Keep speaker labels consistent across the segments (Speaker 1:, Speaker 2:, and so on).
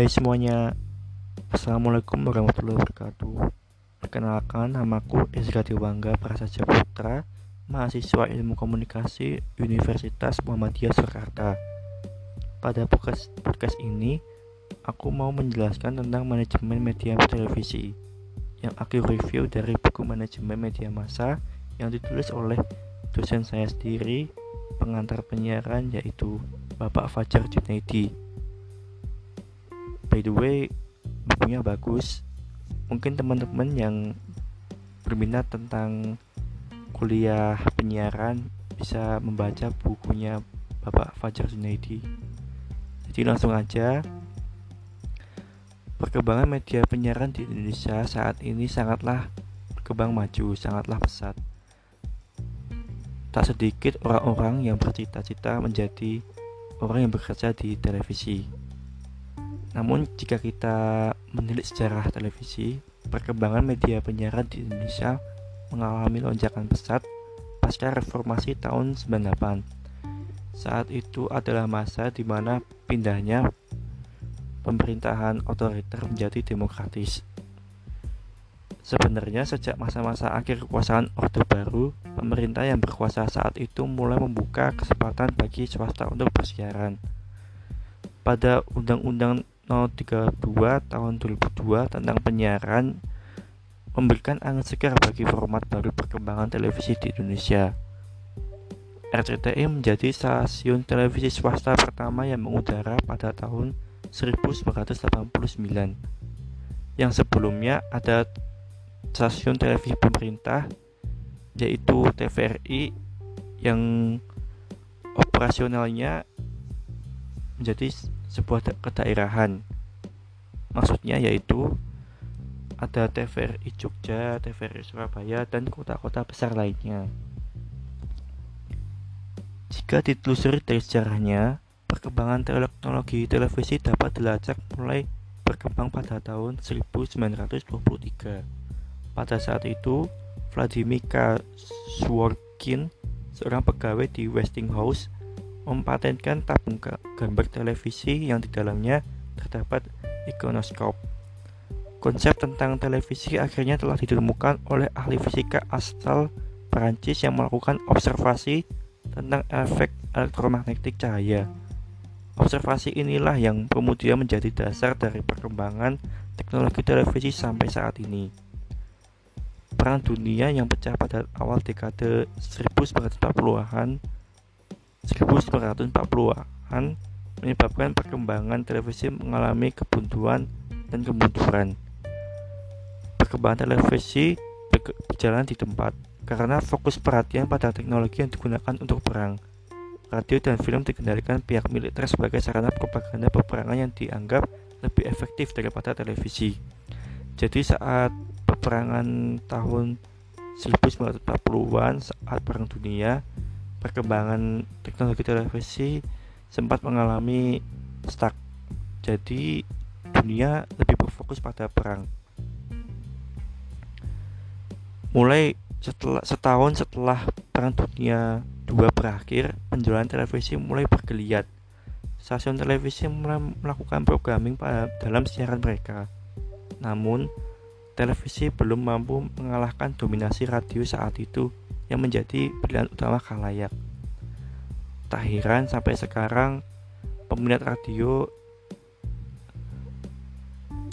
Speaker 1: Hai semuanya, Assalamualaikum warahmatullahi wabarakatuh. Perkenalkan, namaku Ezra Dewangga Prasaja Putra Mahasiswa Ilmu Komunikasi Universitas Muhammadiyah Surakarta Pada podcast, podcast ini, aku mau menjelaskan tentang manajemen media televisi Yang aku review dari buku manajemen media massa Yang ditulis oleh dosen saya sendiri Pengantar penyiaran yaitu Bapak Fajar Junaidi by the way bukunya bagus mungkin teman-teman yang berminat tentang kuliah penyiaran bisa membaca bukunya Bapak Fajar Junaidi jadi langsung aja perkembangan media penyiaran di Indonesia saat ini sangatlah berkembang maju, sangatlah pesat. Tak sedikit orang-orang yang bercita-cita menjadi orang yang bekerja di televisi. Namun jika kita menilik sejarah televisi, perkembangan media penyiaran di Indonesia mengalami lonjakan pesat pasca reformasi tahun 98. Saat itu adalah masa di mana pindahnya pemerintahan otoriter menjadi demokratis. Sebenarnya sejak masa-masa akhir kekuasaan Orde Baru, pemerintah yang berkuasa saat itu mulai membuka kesempatan bagi swasta untuk bersiaran. Pada Undang-Undang 032 tahun 2002 tentang penyiaran memberikan angin segar bagi format baru perkembangan televisi di Indonesia. RCTI menjadi stasiun televisi swasta pertama yang mengudara pada tahun 1989. Yang sebelumnya ada stasiun televisi pemerintah yaitu TVRI yang operasionalnya menjadi sebuah kedaerahan. Maksudnya yaitu ada TVRI Jogja, TVRI Surabaya, dan kota-kota besar lainnya. Jika ditelusuri dari sejarahnya, perkembangan teknologi televisi dapat dilacak mulai berkembang pada tahun 1923. Pada saat itu, Vladimir K. Sworkin, seorang pegawai di Westinghouse, mempatenkan tabung gambar televisi yang di dalamnya terdapat ikonoskop. Konsep tentang televisi akhirnya telah ditemukan oleh ahli fisika asal Perancis yang melakukan observasi tentang efek elektromagnetik cahaya. Observasi inilah yang kemudian menjadi dasar dari perkembangan teknologi televisi sampai saat ini. Perang dunia yang pecah pada awal dekade 1940-an 1940-an menyebabkan perkembangan televisi mengalami kebuntuan dan kemunduran. Perkembangan televisi berjalan di tempat karena fokus perhatian pada teknologi yang digunakan untuk perang. Radio dan film dikendalikan pihak militer sebagai sarana propaganda peperangan yang dianggap lebih efektif daripada televisi. Jadi saat peperangan tahun 1940-an saat perang dunia, perkembangan teknologi televisi sempat mengalami stuck. Jadi dunia lebih berfokus pada perang. Mulai setelah setahun setelah perang dunia dua berakhir, penjualan televisi mulai bergeliat. Stasiun televisi mulai melakukan programming pada dalam siaran mereka. Namun, televisi belum mampu mengalahkan dominasi radio saat itu yang menjadi pilihan utama khalayak. Tak heran sampai sekarang peminat radio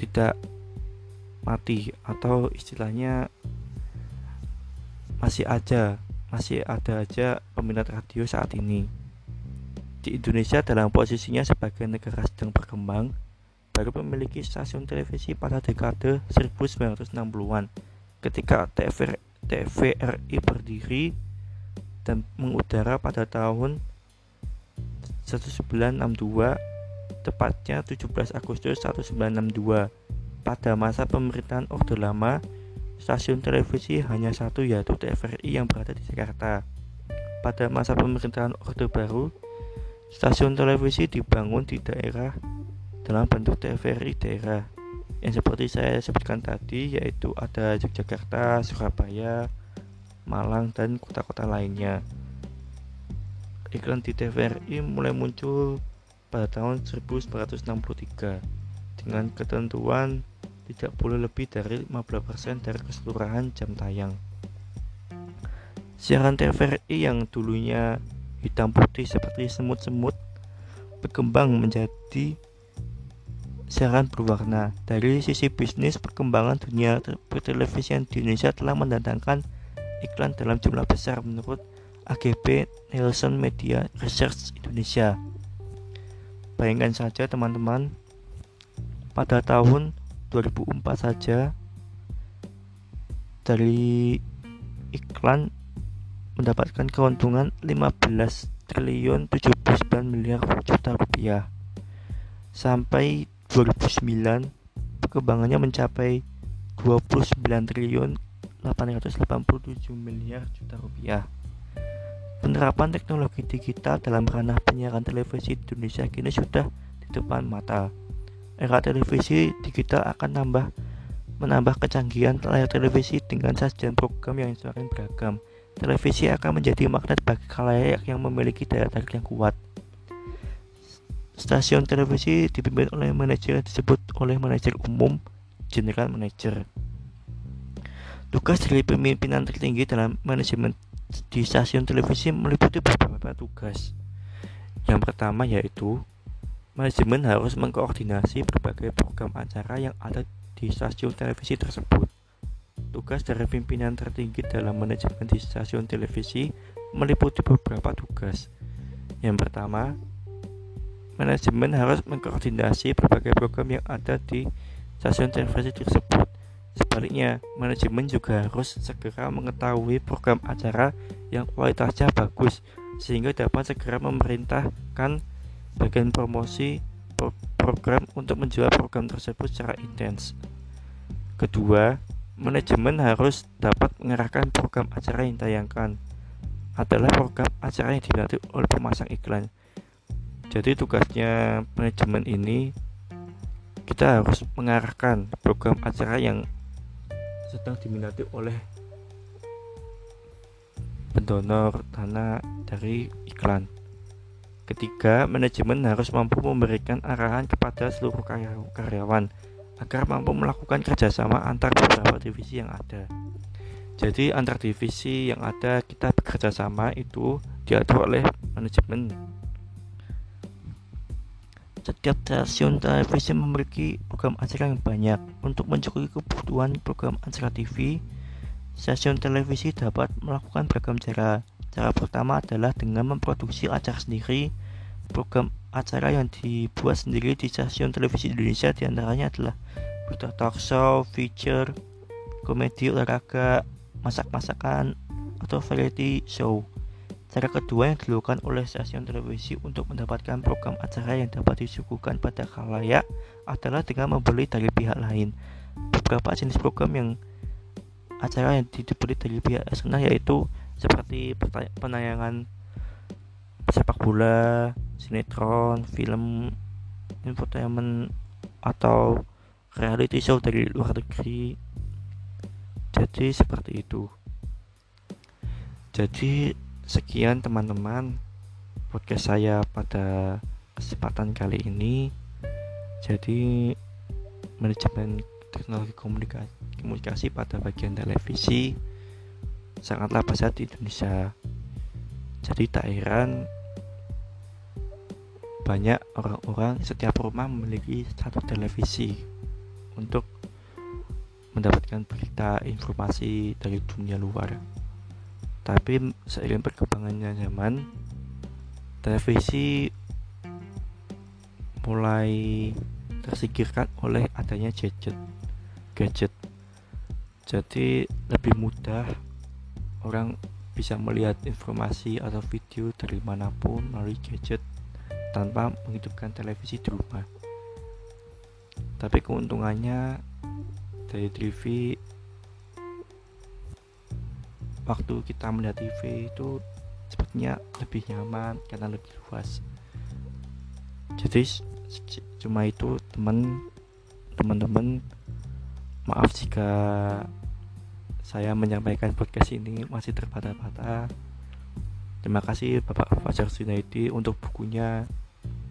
Speaker 1: tidak mati atau istilahnya masih ada masih ada aja peminat radio saat ini. Di Indonesia dalam posisinya sebagai negara sedang berkembang, baru memiliki stasiun televisi pada dekade 1960-an ketika TVRI berdiri dan mengudara pada tahun 1962 tepatnya 17 Agustus 1962 pada masa pemerintahan Orde Lama stasiun televisi hanya satu yaitu TVRI yang berada di Jakarta. Pada masa pemerintahan Orde Baru stasiun televisi dibangun di daerah dalam bentuk TVRI daerah. Yang seperti saya sebutkan tadi yaitu ada Yogyakarta, Surabaya, Malang dan kota-kota lainnya. Iklan di TVRI mulai muncul pada tahun 1963 di dengan ketentuan tidak boleh lebih dari 15% dari keseluruhan jam tayang. Siaran TVRI yang dulunya hitam putih seperti semut-semut berkembang menjadi siaran berwarna. Dari sisi bisnis, perkembangan dunia pertelevisian di Indonesia telah mendatangkan iklan dalam jumlah besar menurut AGP Nielsen Media Research Indonesia. Bayangkan saja teman-teman, pada tahun 2004 saja dari iklan mendapatkan keuntungan 15 triliun 79 miliar juta rupiah. Sampai 2009 perkembangannya mencapai 29 triliun 887 miliar juta rupiah. Penerapan teknologi digital dalam ranah penyiaran televisi di Indonesia kini sudah di depan mata. Era televisi digital akan tambah menambah kecanggihan layar televisi dengan sajian program yang semakin beragam. Televisi akan menjadi magnet bagi khalayak yang memiliki daya tarik yang kuat. Stasiun televisi dipimpin oleh manajer disebut oleh manajer umum general manager. Tugas dari pemimpinan tertinggi dalam manajemen di stasiun televisi meliputi beberapa tugas. Yang pertama yaitu manajemen harus mengkoordinasi berbagai program acara yang ada di stasiun televisi tersebut. Tugas dari pimpinan tertinggi dalam manajemen di stasiun televisi meliputi beberapa tugas. Yang pertama, manajemen harus mengkoordinasi berbagai program yang ada di stasiun televisi tersebut. Sebaliknya, manajemen juga harus segera mengetahui program acara yang kualitasnya bagus sehingga dapat segera memerintahkan bagian promosi program untuk menjual program tersebut secara intens. Kedua, manajemen harus dapat mengarahkan program acara yang ditayangkan adalah program acara yang dibantu oleh pemasang iklan jadi tugasnya manajemen ini kita harus mengarahkan program acara yang sedang diminati oleh pendonor dana dari iklan. Ketiga, manajemen harus mampu memberikan arahan kepada seluruh karyawan agar mampu melakukan kerjasama antar beberapa divisi yang ada. Jadi antar divisi yang ada kita bekerja sama itu diatur oleh manajemen setiap stasiun televisi memiliki program acara yang banyak. Untuk mencukupi kebutuhan program acara TV, stasiun televisi dapat melakukan beragam cara. Cara pertama adalah dengan memproduksi acara sendiri. Program acara yang dibuat sendiri di stasiun televisi Indonesia di antaranya adalah berita talk show, feature, komedi olahraga, masak-masakan, atau variety show. Cara kedua yang dilakukan oleh stasiun televisi untuk mendapatkan program acara yang dapat disuguhkan pada khalayak adalah dengan membeli dari pihak lain. Beberapa jenis program yang acara yang dibeli dari pihak eksternal yaitu seperti penayangan sepak bola, sinetron, film, infotainment atau reality show dari luar negeri. Jadi seperti itu. Jadi Sekian teman-teman podcast saya pada kesempatan kali ini. Jadi manajemen teknologi komunikasi, komunikasi pada bagian televisi sangatlah pesat di Indonesia. Jadi tak heran banyak orang-orang setiap rumah memiliki satu televisi untuk mendapatkan berita informasi dari dunia luar. Tapi seiring perkembangannya zaman, televisi mulai tersingkirkan oleh adanya gadget. Gadget. Jadi lebih mudah orang bisa melihat informasi atau video dari mana pun melalui gadget tanpa menghidupkan televisi di rumah. Tapi keuntungannya dari TV waktu kita melihat TV itu sepertinya lebih nyaman karena lebih luas. Jadi cuma itu teman teman-teman maaf jika saya menyampaikan podcast ini masih terbata-bata. Terima kasih Bapak Fajar Sunaidi untuk bukunya.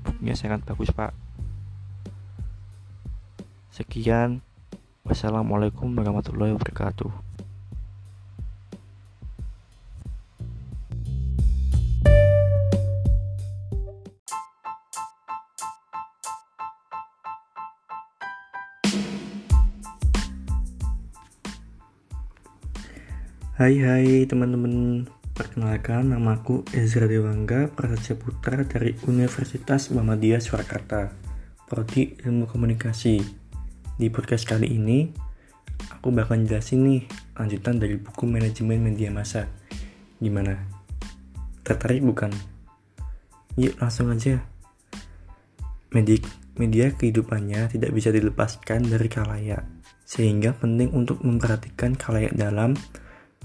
Speaker 1: Bukunya sangat bagus Pak. Sekian, wassalamualaikum warahmatullahi wabarakatuh. Hai hai teman-teman. Perkenalkan namaku Ezra Dewangga Prasetya Putra dari Universitas Muhammadiyah Surakarta. Prodi Ilmu Komunikasi. Di podcast kali ini Aku bakal jelasin nih lanjutan dari buku manajemen media massa. Gimana? Tertarik bukan? Yuk langsung aja. Media, media kehidupannya tidak bisa dilepaskan dari kalayak Sehingga penting untuk memperhatikan kalayak dalam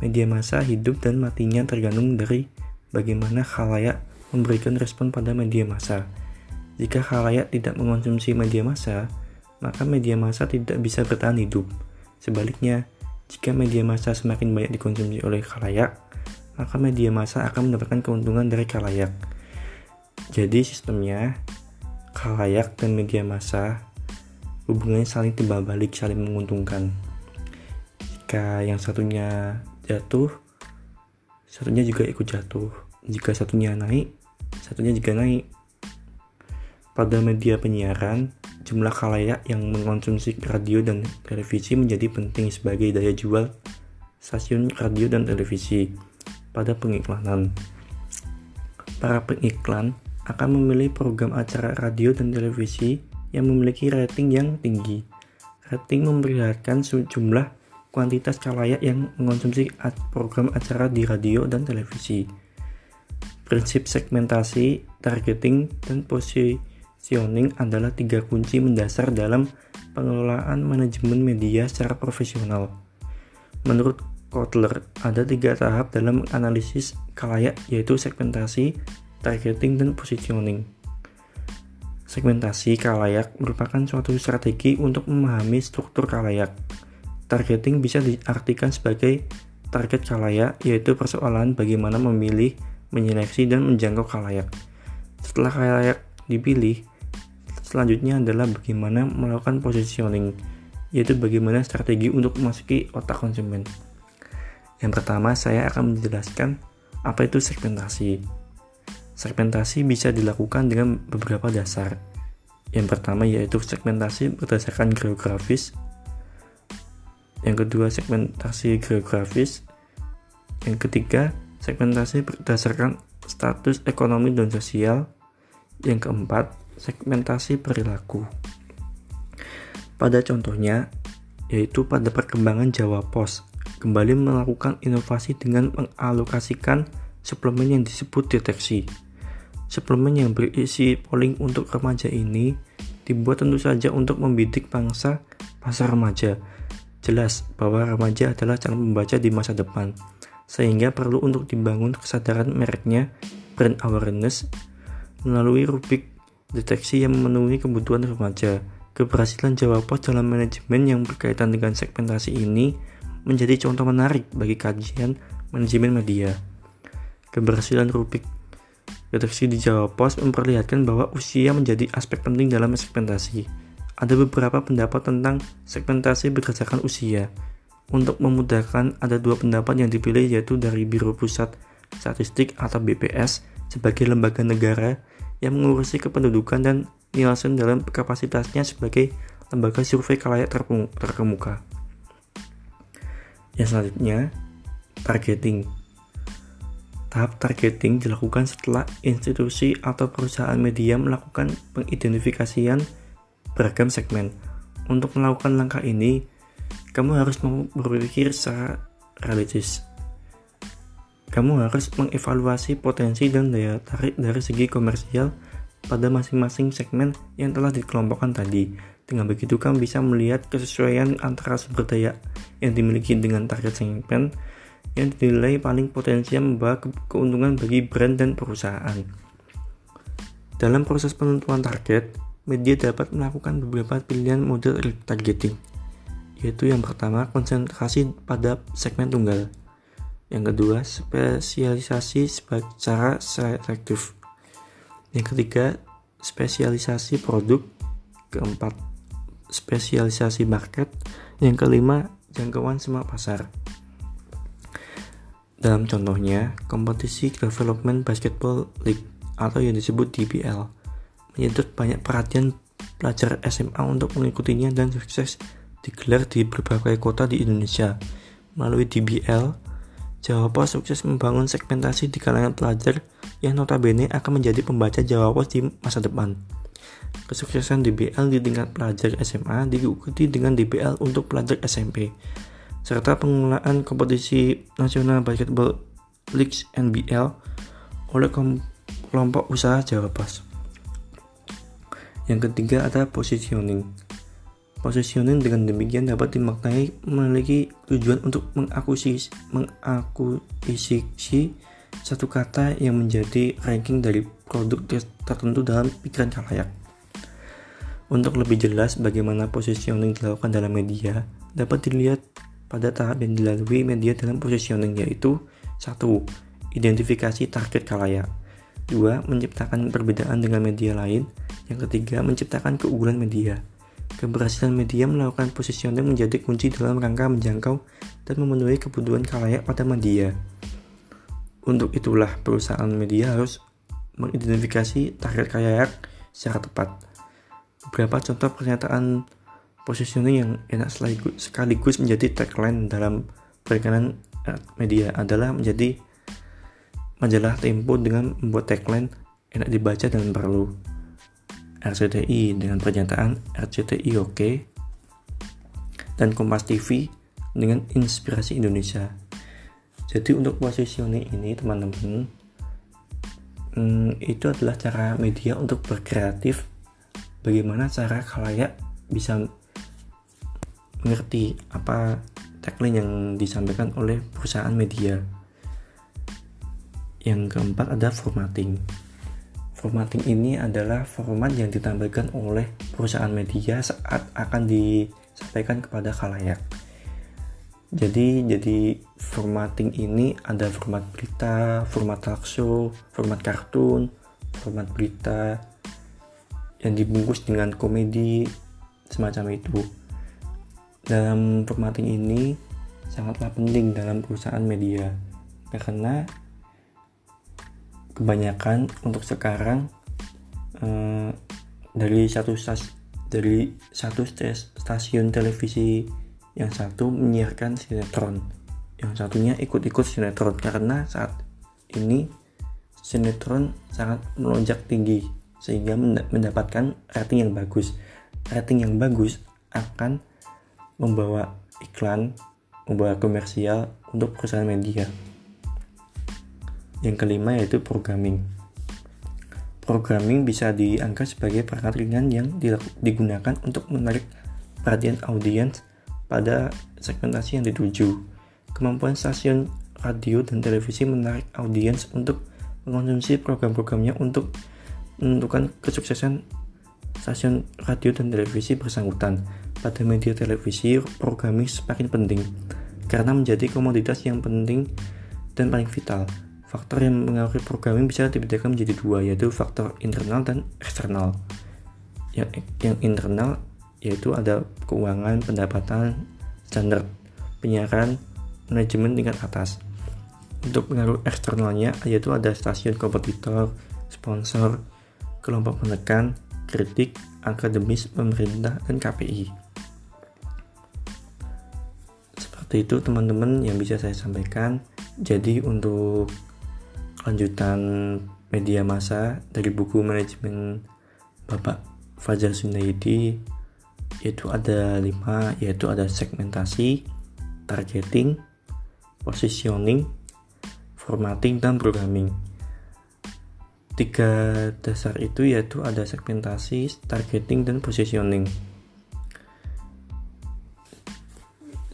Speaker 1: Media massa hidup dan matinya tergantung dari bagaimana khalayak memberikan respon pada media massa. Jika khalayak tidak mengonsumsi media massa, maka media massa tidak bisa bertahan hidup. Sebaliknya, jika media massa semakin banyak dikonsumsi oleh khalayak, maka media massa akan mendapatkan keuntungan dari khalayak. Jadi sistemnya, khalayak dan media massa hubungannya saling timbal balik, saling menguntungkan. Jika yang satunya jatuh satunya juga ikut jatuh. Jika satunya naik satunya juga naik. Pada media penyiaran jumlah khalayak yang mengkonsumsi radio dan televisi menjadi penting sebagai daya jual stasiun radio dan televisi pada pengiklanan. Para pengiklan akan memilih program acara radio dan televisi yang memiliki rating yang tinggi. Rating memperlihatkan jumlah kuantitas kalayak yang mengonsumsi program acara di radio dan televisi. Prinsip segmentasi, targeting, dan positioning adalah tiga kunci mendasar dalam pengelolaan manajemen media secara profesional. Menurut Kotler, ada tiga tahap dalam analisis kalayak yaitu segmentasi, targeting, dan positioning. Segmentasi kalayak merupakan suatu strategi untuk memahami struktur kalayak Targeting bisa diartikan sebagai target kalayak, yaitu persoalan bagaimana memilih, menyeleksi, dan menjangkau kalayak. Setelah kalayak dipilih, selanjutnya adalah bagaimana melakukan positioning, yaitu bagaimana strategi untuk memasuki otak konsumen. Yang pertama, saya akan menjelaskan apa itu segmentasi. Segmentasi bisa dilakukan dengan beberapa dasar. Yang pertama yaitu segmentasi berdasarkan geografis, yang kedua segmentasi geografis, yang ketiga segmentasi berdasarkan status ekonomi dan sosial, yang keempat segmentasi perilaku. Pada contohnya, yaitu pada perkembangan Jawa Pos, kembali melakukan inovasi dengan mengalokasikan suplemen yang disebut deteksi. Suplemen yang berisi polling untuk remaja ini dibuat tentu saja untuk membidik bangsa pasar remaja Jelas bahwa remaja adalah calon pembaca di masa depan, sehingga perlu untuk dibangun kesadaran mereknya brand awareness melalui rubik deteksi yang memenuhi kebutuhan remaja. Keberhasilan Jawa Pos dalam manajemen yang berkaitan dengan segmentasi ini menjadi contoh menarik bagi kajian manajemen media. Keberhasilan rubik deteksi di Jawa Pos memperlihatkan bahwa usia menjadi aspek penting dalam segmentasi ada beberapa pendapat tentang segmentasi berdasarkan usia. Untuk memudahkan, ada dua pendapat yang dipilih yaitu dari Biro Pusat Statistik atau BPS sebagai lembaga negara yang mengurusi kependudukan dan Nielsen dalam kapasitasnya sebagai lembaga survei kalayak terkemuka. Yang selanjutnya, targeting. Tahap targeting dilakukan setelah institusi atau perusahaan media melakukan pengidentifikasian beragam segmen. Untuk melakukan langkah ini, kamu harus berpikir secara realistis. Kamu harus mengevaluasi potensi dan daya tarik dari segi komersial pada masing-masing segmen yang telah dikelompokkan tadi. Dengan begitu, kamu bisa melihat kesesuaian antara sumber daya yang dimiliki dengan target segmen yang dinilai paling potensial membawa keuntungan bagi brand dan perusahaan. Dalam proses penentuan target, media dapat melakukan beberapa pilihan model targeting, yaitu yang pertama konsentrasi pada segmen tunggal, yang kedua spesialisasi secara selektif, yang ketiga spesialisasi produk, keempat spesialisasi market. Yang kelima, jangkauan semua pasar. Dalam contohnya, kompetisi Development Basketball League atau yang disebut DBL menyedot banyak perhatian pelajar SMA untuk mengikutinya dan sukses digelar di berbagai kota di Indonesia. Melalui DBL, Jawa Pos sukses membangun segmentasi di kalangan pelajar yang notabene akan menjadi pembaca Jawa Pos di masa depan. Kesuksesan DBL di tingkat pelajar SMA diikuti dengan DBL untuk pelajar SMP serta pengelolaan kompetisi nasional basketball Leagues NBL oleh kelompok usaha Jawa Pos. Yang ketiga ada positioning. Positioning dengan demikian dapat dimaknai memiliki tujuan untuk mengakuisisi, mengakuisisi satu kata yang menjadi ranking dari produk tertentu dalam pikiran kalayak. Untuk lebih jelas bagaimana positioning dilakukan dalam media, dapat dilihat pada tahap yang dilalui media dalam positioning yaitu satu Identifikasi target kalayak 2. Menciptakan perbedaan dengan media lain Yang ketiga, menciptakan keunggulan media Keberhasilan media melakukan positioning menjadi kunci dalam rangka menjangkau dan memenuhi kebutuhan kalayak pada media. Untuk itulah perusahaan media harus mengidentifikasi target kalayak secara tepat. Beberapa contoh pernyataan Positioning yang enak sekaligus menjadi tagline dalam perikanan eh, media adalah menjadi majalah Tempo dengan membuat tagline enak dibaca dan perlu. RCTI dengan pernyataan RCTI oke okay, dan Kompas TV dengan inspirasi Indonesia. Jadi untuk positioning ini teman-teman hmm, itu adalah cara media untuk berkreatif bagaimana cara kalayak bisa mengerti apa tagline yang disampaikan oleh perusahaan media. Yang keempat ada formatting. Formatting ini adalah format yang ditampilkan oleh perusahaan media saat akan disampaikan kepada khalayak. Jadi jadi formatting ini ada format berita, format talk format kartun, format berita yang dibungkus dengan komedi semacam itu dalam formatting ini sangatlah penting dalam perusahaan media karena kebanyakan untuk sekarang eh, dari satu stas dari satu stasiun televisi yang satu menyiarkan sinetron yang satunya ikut-ikut sinetron karena saat ini sinetron sangat melonjak tinggi sehingga mendapatkan rating yang bagus rating yang bagus akan membawa iklan, membawa komersial untuk perusahaan media. Yang kelima yaitu programming. Programming bisa dianggap sebagai perangkat ringan yang digunakan untuk menarik perhatian audiens pada segmentasi yang dituju. Kemampuan stasiun radio dan televisi menarik audiens untuk mengonsumsi program-programnya untuk menentukan kesuksesan stasiun radio dan televisi bersangkutan pada media televisi, programming semakin penting karena menjadi komoditas yang penting dan paling vital. Faktor yang mengaruhi programming bisa dibedakan menjadi dua, yaitu faktor internal dan eksternal. Yang, yang internal yaitu ada keuangan, pendapatan, standar penyiaran, manajemen tingkat atas. Untuk pengaruh eksternalnya yaitu ada stasiun kompetitor, sponsor, kelompok menekan, kritik, akademis, pemerintah, dan KPI. seperti itu teman-teman yang bisa saya sampaikan jadi untuk lanjutan media masa dari buku manajemen Bapak Fajar Sunaidi yaitu ada lima yaitu ada segmentasi targeting positioning formatting dan programming tiga dasar itu yaitu ada segmentasi targeting dan positioning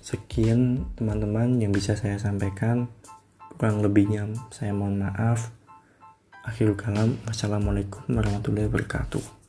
Speaker 1: Sekian teman-teman yang bisa saya sampaikan. Kurang lebihnya saya mohon maaf. Akhirul kalam. Wassalamualaikum warahmatullahi wabarakatuh.